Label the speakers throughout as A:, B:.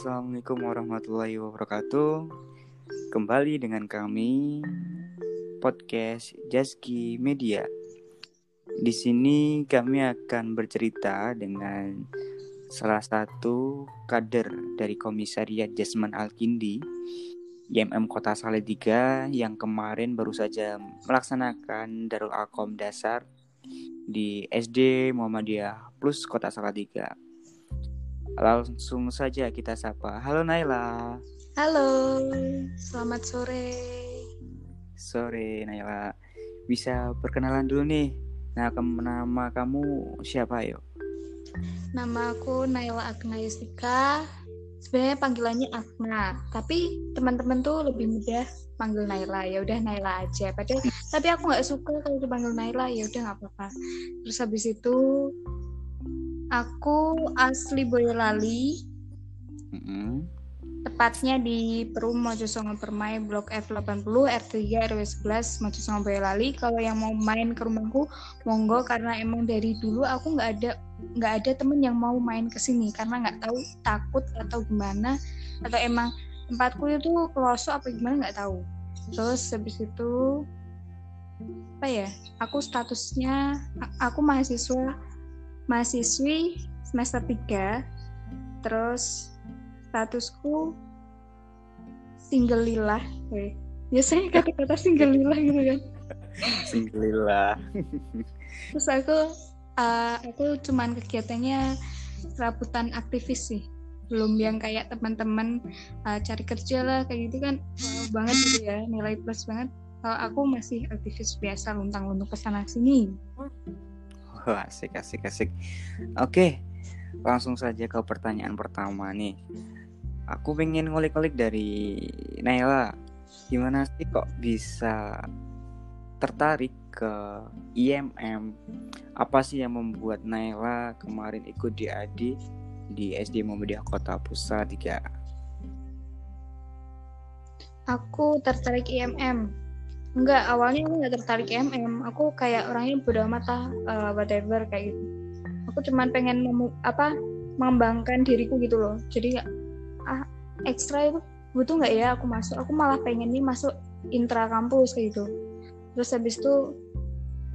A: Assalamualaikum warahmatullahi wabarakatuh. Kembali dengan kami podcast Jaski Media. Di sini kami akan bercerita dengan salah satu kader dari Komisariat Jasman Al-Kindi IMM Kota Salatiga yang kemarin baru saja melaksanakan Darul Akom dasar di SD Muhammadiyah Plus Kota Salatiga. Langsung saja kita sapa. Halo Naila.
B: Halo, selamat sore.
A: Sore Naila. Bisa perkenalan dulu nih. Nah, nama kamu siapa yuk?
B: Nama aku Naila Agna Yustika. Sebenarnya panggilannya Agna, tapi teman-teman tuh lebih mudah panggil Naila. Ya udah Naila aja. Padahal tapi aku nggak suka kalau dipanggil Naila. Ya udah nggak apa-apa. Terus habis itu Aku asli Boyolali. Mm -hmm. Tepatnya di Perum Mojosongo Permai Blok F80 R3 RW 11 Mojosongo Boyolali. Kalau yang mau main ke rumahku monggo karena emang dari dulu aku nggak ada nggak ada temen yang mau main ke sini karena nggak tahu takut atau gimana atau emang tempatku itu pelosok apa gimana nggak tahu. Terus habis itu apa ya? Aku statusnya aku mahasiswa mahasiswi semester 3 terus statusku single lillah biasanya kata-kata single lillah gitu kan.
A: Single lillah.
B: Terus aku uh, aku cuman kegiatannya serabutan aktivis sih. Belum yang kayak teman-teman uh, cari kerja lah kayak gitu kan. Uh, banget gitu ya nilai plus banget. Kalau aku masih aktivis biasa luntang-luntung ke sana
A: sini asik, asik, asik. Oke, langsung saja ke pertanyaan pertama nih. Aku pengen ngulik-ngulik dari Naila. Gimana sih kok bisa tertarik ke IMM? Apa sih yang membuat Naila kemarin ikut di ADI di SD Muhammadiyah Kota Pusat 3?
B: Aku tertarik IMM Enggak, awalnya aku nggak tertarik MM. Aku kayak orangnya bodo amat lah, uh, whatever kayak gitu. Aku cuman pengen memu apa mengembangkan diriku gitu loh. Jadi ah ekstra itu butuh nggak ya aku masuk? Aku malah pengen nih masuk intra kampus kayak gitu. Terus habis itu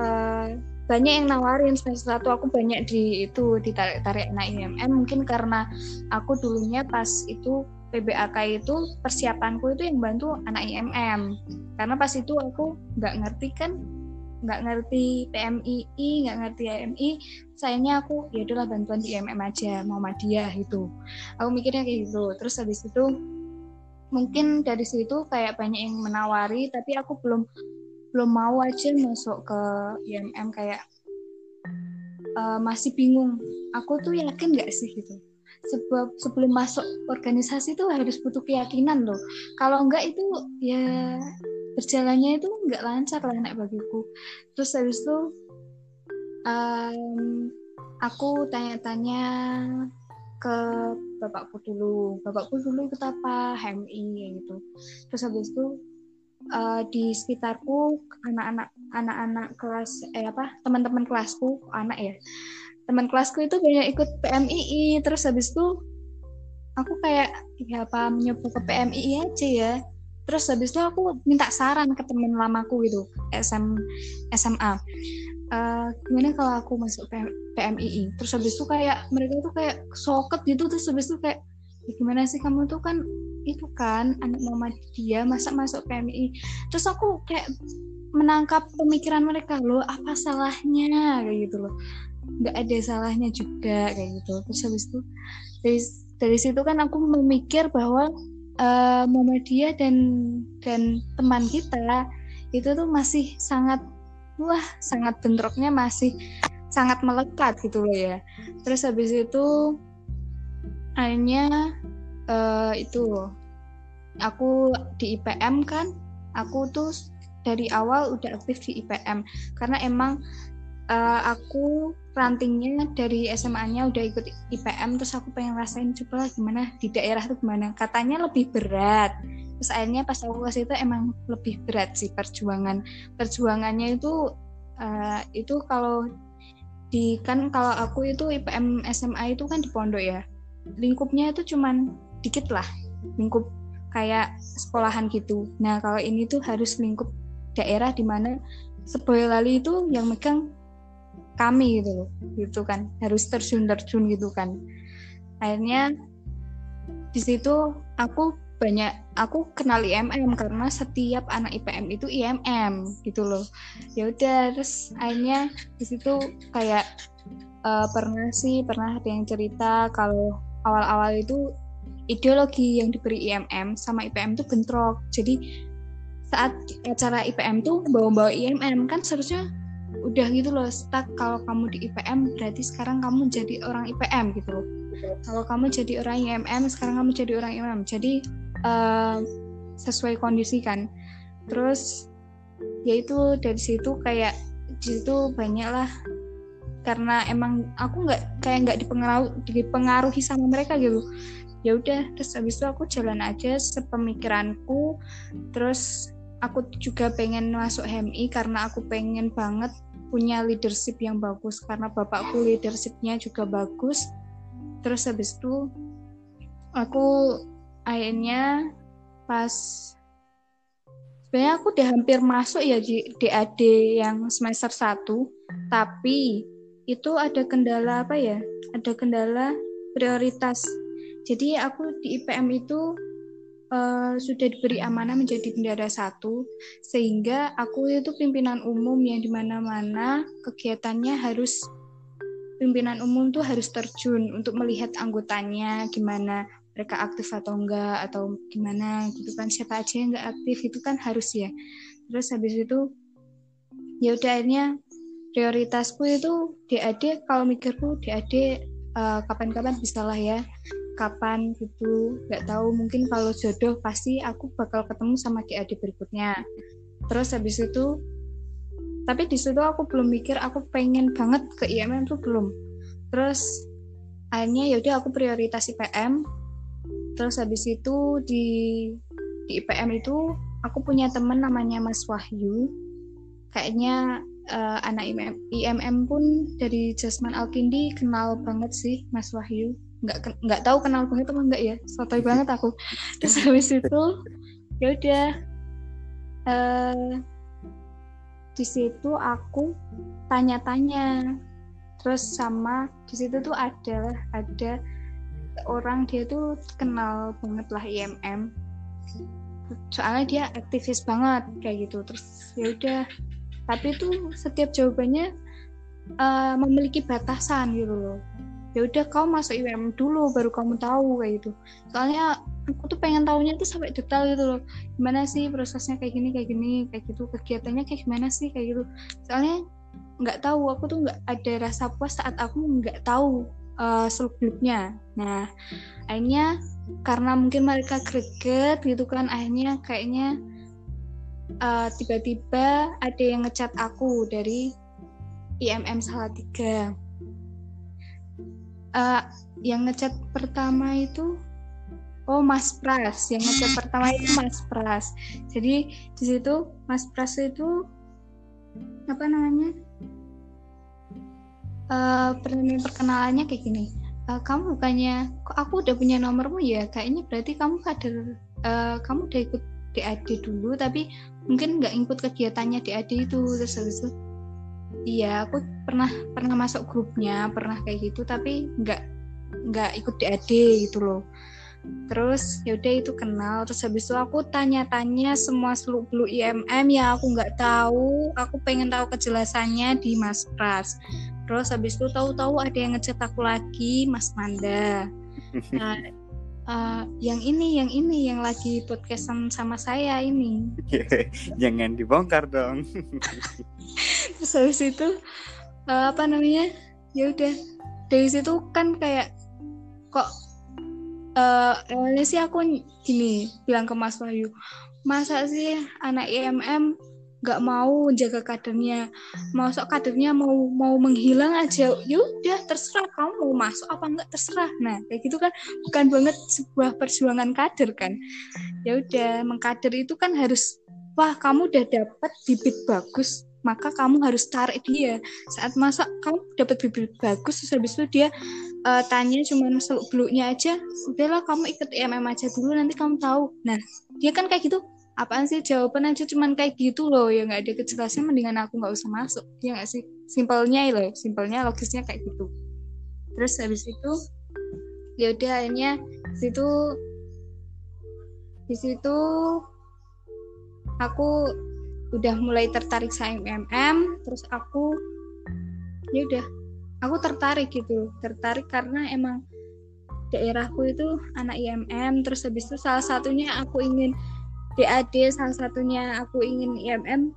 B: uh, banyak yang nawarin semester satu aku banyak di itu ditarik-tarik anak IMM mungkin karena aku dulunya pas itu PBAK itu persiapanku itu yang bantu anak IMM karena pas itu aku nggak ngerti kan nggak ngerti PMII nggak ngerti IMI sayangnya aku ya udahlah bantuan di IMM aja mau Muhammadiyah gitu. Aku mikirnya kayak gitu. Terus habis itu mungkin dari situ kayak banyak yang menawari tapi aku belum belum mau aja masuk ke IMM kayak uh, masih bingung. Aku tuh yakin nggak sih gitu sebab sebelum masuk organisasi itu harus butuh keyakinan loh. Kalau enggak itu ya berjalannya itu enggak lancar lah anak bagiku. Terus habis itu um, aku tanya-tanya ke bapakku dulu. Bapakku dulu ikut apa? HMI gitu. Terus habis itu uh, di sekitarku anak-anak anak-anak kelas eh apa? Teman-teman kelasku anak ya teman kelasku itu banyak ikut PMII terus habis itu aku kayak ya apa mencoba ke PMII aja ya? Terus habis itu aku minta saran ke temen lamaku gitu SM SMA uh, eh, gimana kalau aku masuk PMII terus habis itu kayak mereka tuh kayak soket gitu terus habis itu kayak ya gimana sih kamu tuh kan itu kan anak mama dia masa masuk PMI terus aku kayak menangkap pemikiran mereka loh apa salahnya? Kayak gitu loh nggak ada salahnya juga kayak gitu. Terus habis itu dari dari situ kan aku memikir bahwa uh, Muhammadiyah dan dan teman kita itu tuh masih sangat wah sangat bentroknya masih sangat melekat gitu loh ya. Terus habis itu akhirnya uh, itu aku di IPM kan aku tuh dari awal udah aktif di IPM karena emang uh, aku rantingnya dari SMA-nya udah ikut IPM terus aku pengen rasain coba lah gimana di daerah tuh gimana. Katanya lebih berat. Terus akhirnya pas aku ke situ emang lebih berat sih perjuangan. Perjuangannya itu uh, itu kalau di kan kalau aku itu IPM SMA itu kan di pondok ya. Lingkupnya itu cuman dikit lah lingkup kayak sekolahan gitu. Nah kalau ini tuh harus lingkup daerah di mana Seboyolali itu yang megang kami gitu loh gitu kan. Harus terjun terjun gitu kan. Akhirnya di situ aku banyak aku kenal IMM karena setiap anak IPM itu IMM gitu loh. Ya udah terus akhirnya di situ kayak uh, pernah sih pernah ada yang cerita kalau awal-awal itu ideologi yang diberi IMM sama IPM itu bentrok. Jadi saat acara IPM tuh bawa-bawa IMM kan seharusnya udah gitu loh stuck. Kalau kamu di IPM berarti sekarang kamu jadi orang IPM gitu loh. Kalau kamu jadi orang IMM sekarang kamu jadi orang IMM jadi uh, sesuai kondisi kan. Terus yaitu dari situ kayak di situ banyak lah karena emang aku nggak kayak nggak dipengaruhi dipengaruhi sama mereka gitu. Ya udah terus habis itu aku jalan aja sepemikiranku. Terus aku juga pengen masuk HMI karena aku pengen banget punya leadership yang bagus karena bapakku leadershipnya juga bagus. Terus habis itu aku akhirnya pas sebenarnya aku udah hampir masuk ya di DAD yang semester 1 tapi itu ada kendala apa ya? Ada kendala prioritas. Jadi aku di IPM itu uh, sudah diberi amanah menjadi bendara satu sehingga aku itu pimpinan umum yang di mana-mana kegiatannya harus pimpinan umum tuh harus terjun untuk melihat anggotanya gimana mereka aktif atau enggak atau gimana gitu kan. Siapa aja yang enggak aktif itu kan harus ya. Terus habis itu ya udah akhirnya prioritasku itu DAD kalau mikirku DAD uh, kapan-kapan bisa lah ya kapan gitu nggak tahu. Mungkin kalau jodoh pasti aku bakal ketemu sama DAD berikutnya. Terus habis itu tapi di situ aku belum mikir aku pengen banget ke IMM tuh belum. Terus akhirnya yaudah aku prioritas IPM terus habis itu di di IPM itu aku punya temen namanya Mas Wahyu. Kayaknya uh, anak IMM, IMM pun dari Jasman Alkindi kenal banget sih Mas Wahyu nggak nggak tahu kenal banget apa enggak ya. Sotoy banget aku. Terus habis itu ya udah uh, di situ aku tanya-tanya. Terus sama di situ tuh ada ada orang dia tuh kenal banget lah IMM soalnya dia aktivis banget kayak gitu. Terus ya udah tapi tuh setiap jawabannya uh, memiliki batasan gitu loh ya udah kau masuk IMM dulu baru kamu tahu kayak gitu. Soalnya aku tuh pengen tahunya tuh sampai detail gitu loh. Gimana sih prosesnya kayak gini kayak gini kayak gitu. Kegiatannya kayak gimana sih kayak gitu. Soalnya nggak tahu. Aku tuh nggak ada rasa puas saat aku nggak tahu uh, eh, seluk beluknya nah akhirnya karena mungkin mereka greget gitu kan akhirnya kayaknya uh, tiba-tiba ada yang ngecat aku dari IMM Salatiga uh, yang ngecat pertama itu oh Mas Pras. Yang ngecat pertama itu Mas Pras. Jadi di situ Mas Pras itu apa namanya uh, perkenalannya kayak gini. Uh, kamu bukannya kok aku udah punya nomormu ya? Kayaknya berarti kamu kader uh, kamu udah ikut DAD dulu tapi mungkin nggak ikut kegiatannya DAD itu terus habis itu iya aku pernah pernah masuk grupnya pernah kayak gitu tapi nggak nggak ikut DAD gitu loh. Terus yaudah itu kenal terus habis itu aku tanya-tanya semua seluk beluk IMM ya aku nggak tahu aku pengen tahu kejelasannya di Mas Pras. Terus habis itu tahu-tahu ada yang ngechat aku lagi Mas Manda. Nah uh, yang ini yang ini yang lagi podcastan sama saya ini.
A: Jangan dibongkar dong
B: terus habis itu uh, apa namanya? Ya udah. Dari situ kan kayak kok uh, awalnya sih aku gini bilang ke Mas Wahyu masa sih anak IMM nggak mau jaga kadernya? Masuk kadernya mau mau menghilang aja? Yaudah terserah kamu mau masuk apa enggak terserah. Nah kayak gitu kan bukan banget sebuah perjuangan kader kan. Ya udah mengkader itu kan harus wah kamu udah dapat bibit bagus maka kamu harus tarik dia. Saat masa kamu dapat bibit bagus terus habis itu dia uh, tanya cuma seluk beluknya aja udahlah kamu ikut IMM aja dulu nanti kamu tahu. Nah dia kan kayak gitu. Apaan sih jawaban aja cuman kayak gitu loh ya nggak ada kejelasan mendingan aku nggak usah masuk. Ya nggak sih? Simpelnya loh simpelnya logisnya kayak gitu. Terus habis itu ya udah akhirnya situ di situ aku udah mulai tertarik sama MM terus aku ya udah aku tertarik gitu tertarik karena emang daerahku itu anak IMM terus habis itu salah satunya aku ingin DAD salah satunya aku ingin IMM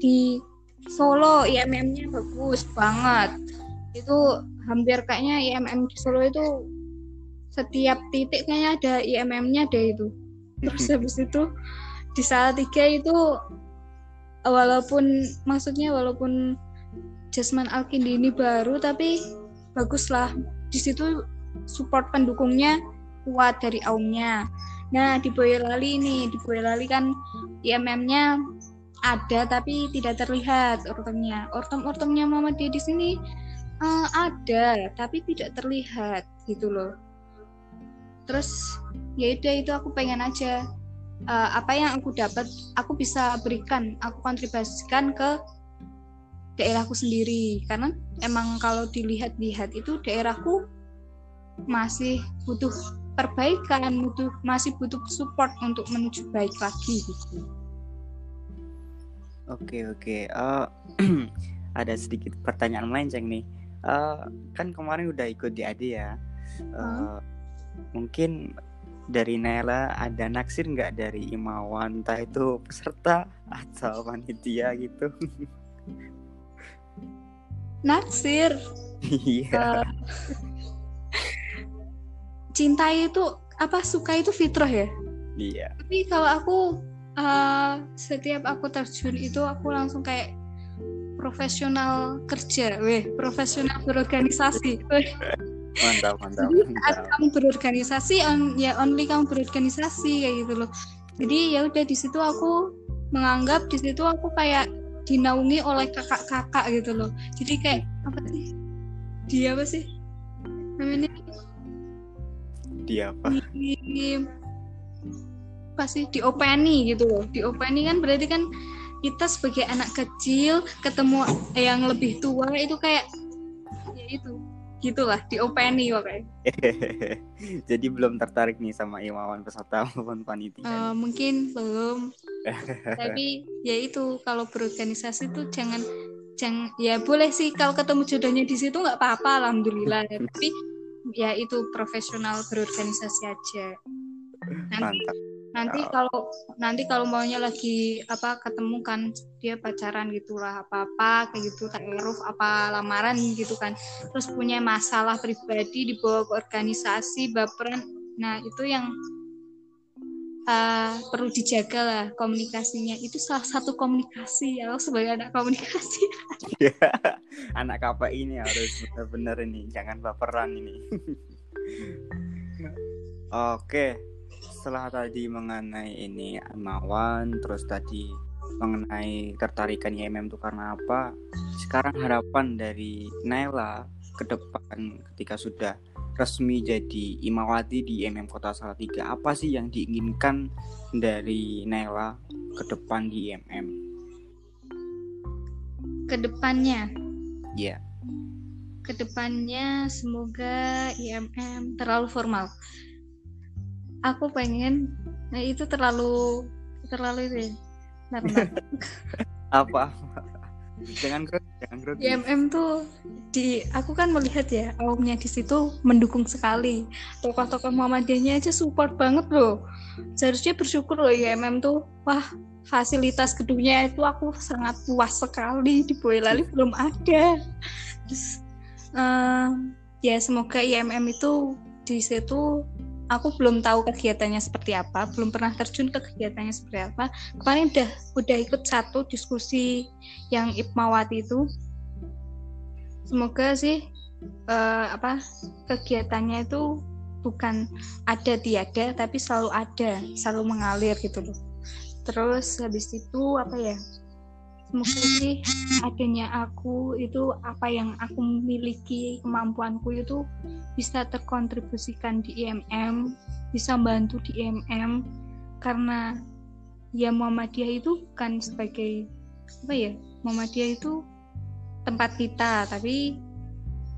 B: di Solo. IMM-nya bagus banget. Itu hampir kayaknya IMM di Solo itu setiap titik kayaknya ada IMM-nya deh itu. Terus habis itu di salah tiga itu walaupun maksudnya walaupun Jasman Alkindi ini baru tapi baguslah di situ support pendukungnya kuat dari aumnya Nah, di Boyolali ini, di Boyolali kan IMM-nya ada tapi tidak terlihat ortomnya. Ortom-ortomnya dia di sini uh, ada tapi tidak terlihat gitu loh. Terus ya itu aku pengen aja uh, apa yang aku dapat aku bisa berikan, aku kontribusikan ke daerahku sendiri. Karena emang kalau dilihat-lihat itu daerahku masih butuh perbaikan butuh masih butuh support untuk menuju baik lagi gitu.
A: Oke oke. Uh, ada sedikit pertanyaan melenceng nih. Uh, kan kemarin udah ikut di ya. Uh, hmm? mungkin dari Nela ada naksir nggak? Dari Imawan entah itu peserta atau panitia gitu.
B: Naksir.
A: Iya. Uh,
B: cinta itu apa suka itu fitrah ya?
A: Iya.
B: Tapi kalau aku uh, setiap aku terjun itu aku langsung kayak profesional kerja weh profesional berorganisasi
A: mantap mantap,
B: mantap. kamu berorganisasi on, ya only kamu berorganisasi kayak gitu loh. Jadi ya udah di situ aku menganggap di situ aku kayak dinaungi oleh kakak-kakak gitu loh. Jadi kayak apa sih? Dia apa sih? Namanya?
A: Di apa?
B: Di pasti diopeni gitu loh. Diopeni kan berarti kan kita sebagai anak kecil ketemu yang lebih tua itu kayak ya itu gitulah diopeni oke
A: jadi belum tertarik nih sama Imawan peserta maupun panitia
B: uh, mungkin belum. Tapi ya itu kalau berorganisasi tuh jangan jangan ya boleh sih kalau ketemu jodohnya di situ nggak apa-apa alhamdulillah. Tapi ya itu profesional berorganisasi aja. Nanti Mantap. Nanti kalau nanti kalau maunya lagi apa ketemu kan dia pacaran gitulah apa apa kayak gitu taruh apa lamaran gitu kan. Terus punya masalah pribadi dibawa ke organisasi baperan. Nah itu yang uh, perlu dijaga lah komunikasinya. Itu salah satu komunikasi ya sebagai anak komunikasi.
A: Ya, anak apa ini harus benar-benar ini jangan baperan ini. Oke setelah tadi mengenai ini Amawan terus tadi mengenai tertarikan IMM itu karena apa sekarang harapan dari Naila ke depan ketika sudah resmi jadi Imawati di MM Kota Salatiga apa sih yang diinginkan dari Nela ke depan di IMM
B: ke depannya
A: ya yeah.
B: ke depannya semoga IMM terlalu formal aku pengen nah itu terlalu terlalu itu ya
A: apa? Jangan jangan grogi.
B: IMM tuh di aku kan melihat ya awamnya di situ mendukung sekali. Tokoh-tokoh Muhammadiyahnya aja support banget loh. Seharusnya bersyukur loh IMM tuh wah fasilitas gedungnya itu aku sangat puas sekali di Boyolali belum ada. Terus uh, ya semoga IMM itu di situ aku belum tahu kegiatannya seperti apa, belum pernah terjun ke kegiatannya seperti apa. Kemarin udah udah ikut satu diskusi yang Ipmawati itu. Semoga sih uh, apa kegiatannya itu bukan ada tiada tapi selalu ada, selalu mengalir gitu loh. Terus habis itu apa ya? Semoga sih adanya aku itu apa yang aku miliki kemampuanku itu bisa terkontribusikan di IMM bisa bantu di IMM karena ya Muhammadiyah itu bukan sebagai apa ya Muhammadiyah itu tempat kita tapi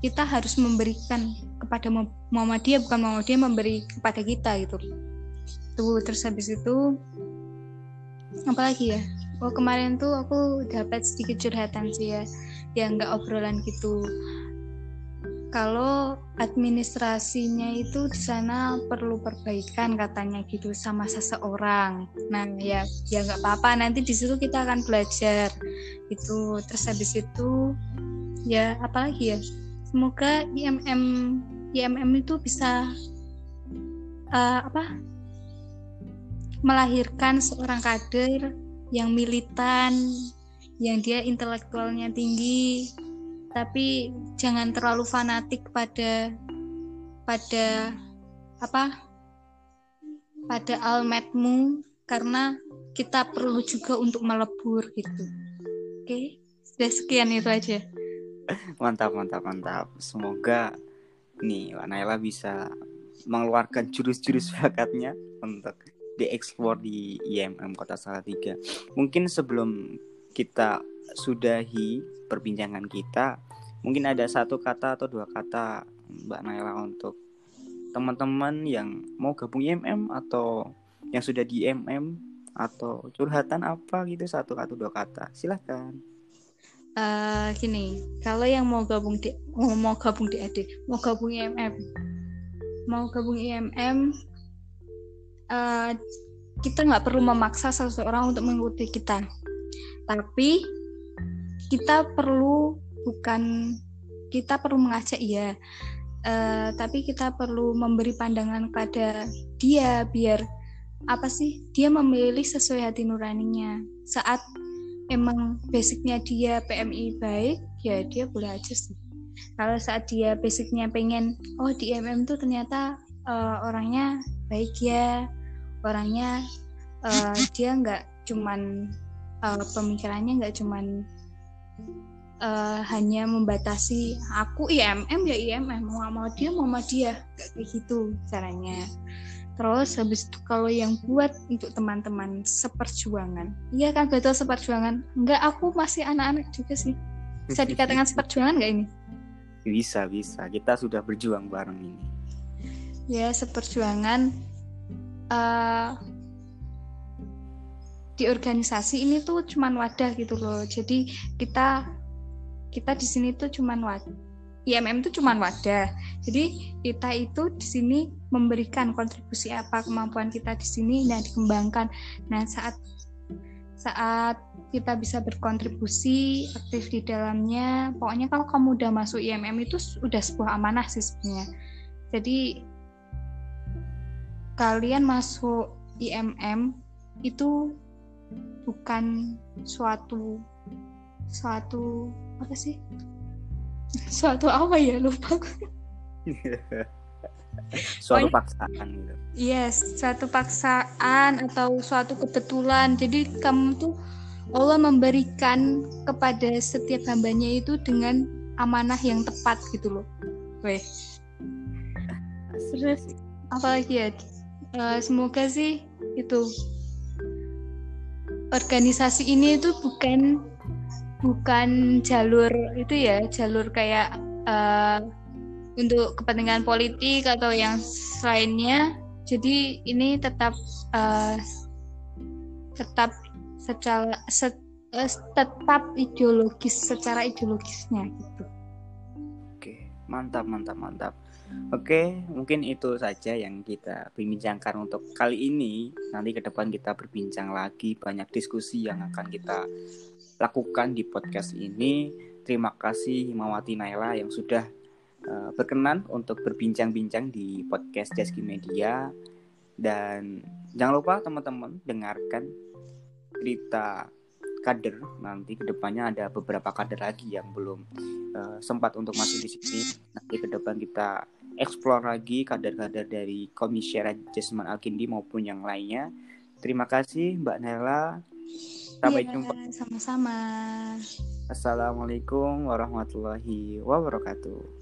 B: kita harus memberikan kepada Muhammadiyah bukan Muhammadiyah memberi kepada kita gitu. Tuh terus habis itu apa lagi ya oh kemarin tuh aku dapat sedikit curhatan sih ya yang nggak obrolan gitu. Kalau administrasinya itu di sana perlu perbaikan katanya gitu sama seseorang. Nah ya ya nggak apa-apa. Nanti di situ kita akan belajar itu terus habis itu ya apalagi ya? Semoga IMM IMM itu bisa uh, apa? Melahirkan seorang kader yang militan, yang dia intelektualnya tinggi, tapi jangan terlalu fanatik pada pada apa pada almatmu karena kita perlu juga untuk melebur gitu. Oke, sudah sekian itu aja.
A: Mantap, mantap, mantap. Semoga nih Naila bisa mengeluarkan jurus-jurus bakatnya untuk dieksplor di IMM Kota Salatiga. Mungkin sebelum kita sudahi perbincangan kita, mungkin ada satu kata atau dua kata Mbak Naila untuk teman-teman yang mau gabung IMM atau yang sudah di IMM atau curhatan apa gitu satu atau dua kata. Silahkan.
B: Uh, gini, kalau yang mau gabung di mau, mau gabung di AD, mau gabung IMM, mau gabung IMM uh, kita nggak perlu memaksa seseorang untuk mengikuti kita. Tapi kita perlu bukan kita perlu mengajak ya uh, tapi kita perlu memberi pandangan pada dia biar apa sih dia memilih sesuai hati nuraninya. Saat emang basicnya dia PMI baik ya dia boleh aja sih. Kalau saat dia basicnya pengen oh di MM tuh ternyata uh, orangnya baik ya orangnya uh, dia nggak cuman uh, pemikirannya nggak cuman uh, hanya membatasi aku IMM ya IMM mau mau dia mau sama dia. Kayak gitu caranya. Terus habis itu kalau yang buat untuk teman-teman seperjuangan. Iya kan betul seperjuangan? Nggak aku masih anak-anak juga sih. Bisa dikatakan seperjuangan nggak ini?
A: Bisa bisa. Kita sudah berjuang bareng ini.
B: Ya seperjuangan uh, di organisasi ini tuh cuman wadah gitu loh. Jadi kita kita di sini tuh cuman wadah IMM itu cuman wadah. Jadi kita itu di sini memberikan kontribusi apa kemampuan kita di sini dan dikembangkan. Nah saat saat kita bisa berkontribusi aktif di dalamnya pokoknya kalau kamu udah masuk IMM itu udah sebuah amanah sih sebenarnya. Jadi kalian masuk IMM itu bukan suatu suatu apa sih? Suatu apa ya? Lupa
A: suatu paksaan gitu.
B: Yes suatu paksaan atau suatu kebetulan. Jadi kamu tuh Allah memberikan kepada setiap hambanya itu dengan amanah yang tepat gitu loh. Weh. Terus apalagi ya uh, semoga sih itu organisasi ini itu bukan bukan jalur itu ya jalur kayak uh, untuk kepentingan politik atau yang lainnya. Jadi ini tetap uh, tetap secara set, uh, tetap ideologis secara ideologisnya gitu.
A: Oke mantap mantap mantap Oke, mungkin itu saja yang kita bincangkan untuk kali ini. Nanti ke depan kita berbincang lagi banyak diskusi yang akan kita lakukan di podcast ini. Terima kasih Himawati Naila yang sudah uh, berkenan untuk berbincang-bincang di podcast Jaski Media. Dan jangan lupa teman-teman dengarkan cerita kader nanti ke depannya ada beberapa kader lagi yang belum uh, sempat untuk masuk di sini nanti ke depan kita explore lagi kader-kader dari Komisioner Jasman Alkindi maupun yang lainnya. Terima kasih Mbak Nela Sampai
B: Iya,
A: jumpa.
B: Sama-sama.
A: Assalamualaikum warahmatullahi wabarakatuh.